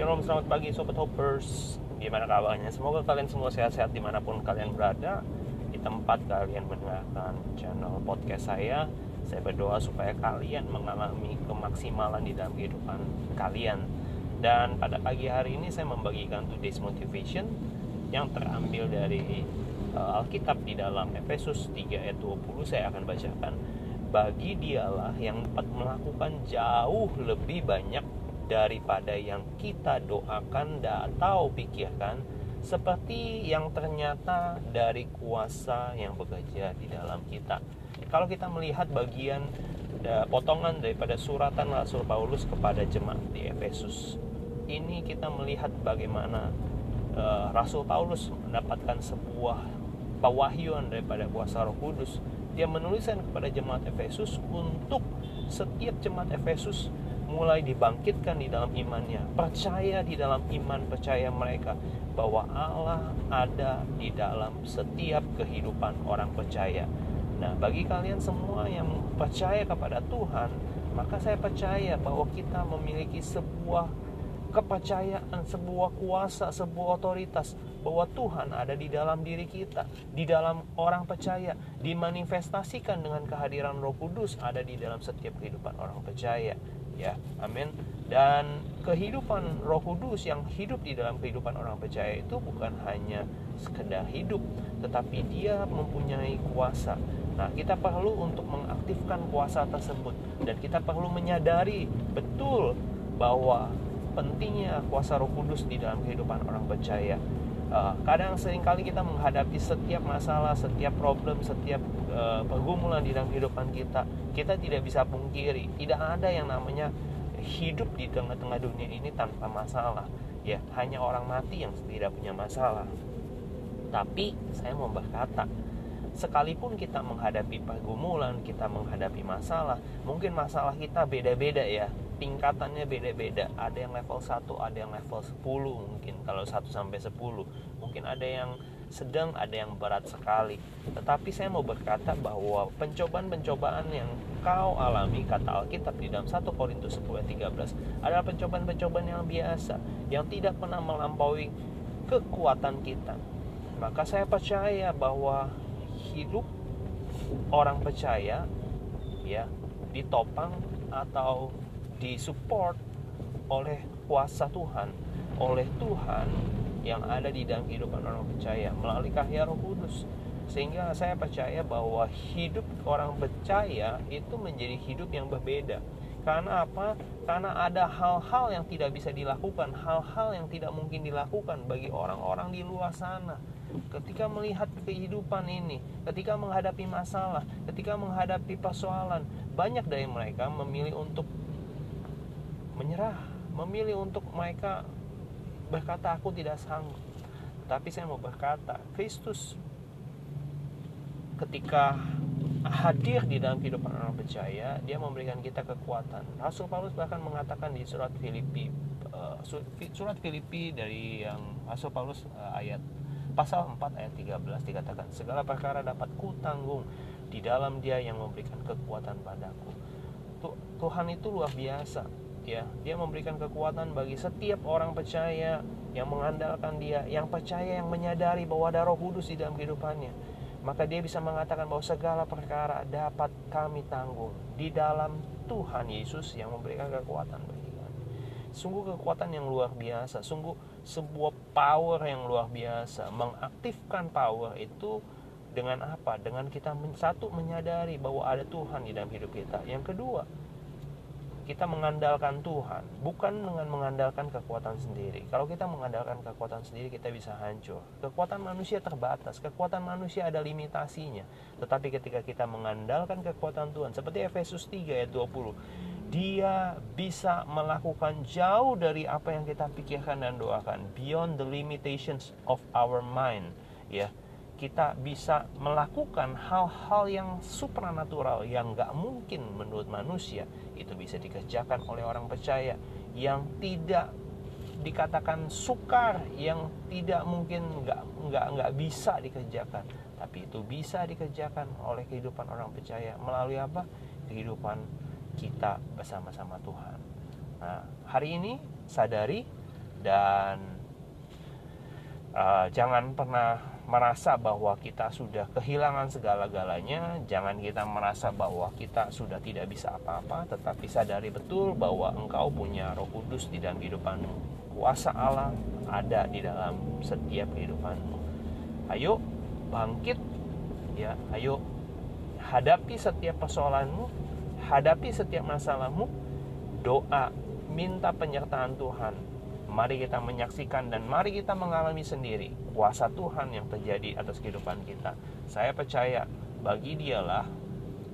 Shalom, selamat pagi Sobat Hoppers. Gimana kabarnya? Semoga kalian semua sehat-sehat di mana pun kalian berada Di tempat kalian mendengarkan channel podcast saya. Saya berdoa supaya kalian mengalami kemaksimalan di dalam kehidupan kalian. Dan pada pagi hari ini saya membagikan Today's Motivation Yang terambil dari uh, Alkitab di dalam Efesus 3 ayat 20 Saya akan bacakan. Bagi dialah yang dapat melakukan jauh lebih banyak daripada yang kita doakan atau pikirkan seperti yang ternyata dari kuasa yang bekerja di dalam kita. Kalau kita melihat bagian potongan daripada suratan Rasul Paulus kepada jemaat di Efesus, ini kita melihat bagaimana uh, Rasul Paulus mendapatkan sebuah pewahyuan daripada kuasa Roh Kudus. Dia menuliskan kepada jemaat Efesus untuk setiap jemaat Efesus mulai dibangkitkan di dalam imannya, percaya di dalam iman percaya mereka bahwa Allah ada di dalam setiap kehidupan orang percaya. Nah, bagi kalian semua yang percaya kepada Tuhan, maka saya percaya bahwa kita memiliki sebuah kepercayaan, sebuah kuasa, sebuah otoritas bahwa Tuhan ada di dalam diri kita, di dalam orang percaya, dimanifestasikan dengan kehadiran Roh Kudus ada di dalam setiap kehidupan orang percaya. Ya amin. Dan kehidupan Roh Kudus yang hidup di dalam kehidupan orang percaya itu bukan hanya sekedar hidup tetapi dia mempunyai kuasa. Nah kita perlu untuk mengaktifkan kuasa tersebut dan kita perlu menyadari betul bahwa pentingnya kuasa Roh Kudus di dalam kehidupan orang percaya uh, kadang sering kali kita menghadapi setiap masalah, setiap problem, setiap uh, pergumulan di dalam kehidupan kita, kita tidak bisa pungkiri, tidak ada yang namanya hidup di tengah-tengah dunia ini tanpa masalah. Ya, hanya orang mati yang tidak punya masalah. Tapi saya mau berkata, sekalipun kita menghadapi pergumulan, kita menghadapi masalah, mungkin masalah kita beda-beda ya tingkatannya beda-beda. Ada yang level 1 ada yang level 10 mungkin. Kalau 1 sampai 10 mungkin ada yang sedang ada yang berat sekali. Tetapi saya mau berkata bahwa pencobaan-pencobaan yang kau alami kata Alkitab di dalam 1 Korintus 10 13 adalah pencobaan-pencobaan yang biasa yang tidak pernah melampaui kekuatan kita. Maka saya percaya bahwa hidup orang percaya ya ditopang atau disupport oleh kuasa Tuhan, oleh Tuhan yang ada di dalam kehidupan orang percaya melalui karya Roh Kudus. Sehingga saya percaya bahwa hidup orang percaya itu menjadi hidup yang berbeda. Karena apa? Karena ada hal-hal yang tidak bisa dilakukan, hal-hal yang tidak mungkin dilakukan bagi orang-orang di luar sana. Ketika melihat kehidupan ini, ketika menghadapi masalah, ketika menghadapi persoalan, banyak dari mereka memilih untuk menyerah, memilih untuk mereka berkata aku tidak sanggup. Tapi saya mau berkata, Kristus ketika hadir di dalam kehidupan orang percaya, dia memberikan kita kekuatan. Rasul Paulus bahkan mengatakan di surat Filipi uh, surat Filipi dari yang Rasul Paulus uh, ayat pasal 4 ayat 13 dikatakan segala perkara dapat ku tanggung di dalam dia yang memberikan kekuatan padaku. Tuhan itu luar biasa ya dia memberikan kekuatan bagi setiap orang percaya yang mengandalkan dia yang percaya yang menyadari bahwa ada roh kudus di dalam kehidupannya maka dia bisa mengatakan bahwa segala perkara dapat kami tanggung di dalam Tuhan Yesus yang memberikan kekuatan bagi kami sungguh kekuatan yang luar biasa sungguh sebuah power yang luar biasa mengaktifkan power itu dengan apa? Dengan kita satu menyadari bahwa ada Tuhan di dalam hidup kita. Yang kedua, kita mengandalkan Tuhan bukan dengan mengandalkan kekuatan sendiri. Kalau kita mengandalkan kekuatan sendiri kita bisa hancur. Kekuatan manusia terbatas, kekuatan manusia ada limitasinya. Tetapi ketika kita mengandalkan kekuatan Tuhan seperti Efesus 3 ayat 20, dia bisa melakukan jauh dari apa yang kita pikirkan dan doakan, beyond the limitations of our mind, ya kita bisa melakukan hal-hal yang supranatural yang nggak mungkin menurut manusia. Itu bisa dikerjakan oleh orang percaya yang tidak dikatakan sukar yang tidak mungkin nggak nggak nggak bisa dikerjakan. Tapi itu bisa dikerjakan oleh kehidupan orang percaya melalui apa? Kehidupan kita bersama-sama Tuhan. Nah hari ini sadari dan uh, jangan pernah merasa bahwa kita sudah kehilangan segala-galanya, jangan kita merasa bahwa kita sudah tidak bisa apa-apa, tetapi sadari betul bahwa engkau punya Roh Kudus di dalam kehidupanmu. Kuasa Allah ada di dalam setiap kehidupanmu. Ayo bangkit ya, ayo hadapi setiap persoalanmu, hadapi setiap masalahmu, doa, minta penyertaan Tuhan, Mari kita menyaksikan dan mari kita mengalami sendiri kuasa Tuhan yang terjadi atas kehidupan kita. Saya percaya bagi dialah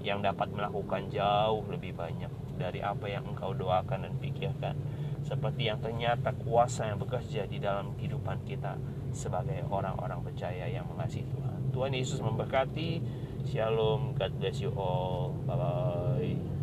yang dapat melakukan jauh lebih banyak dari apa yang engkau doakan dan pikirkan. Seperti yang ternyata kuasa yang bekerja di dalam kehidupan kita sebagai orang-orang percaya yang mengasihi Tuhan. Tuhan Yesus memberkati. Shalom, God bless you all. Bye-bye.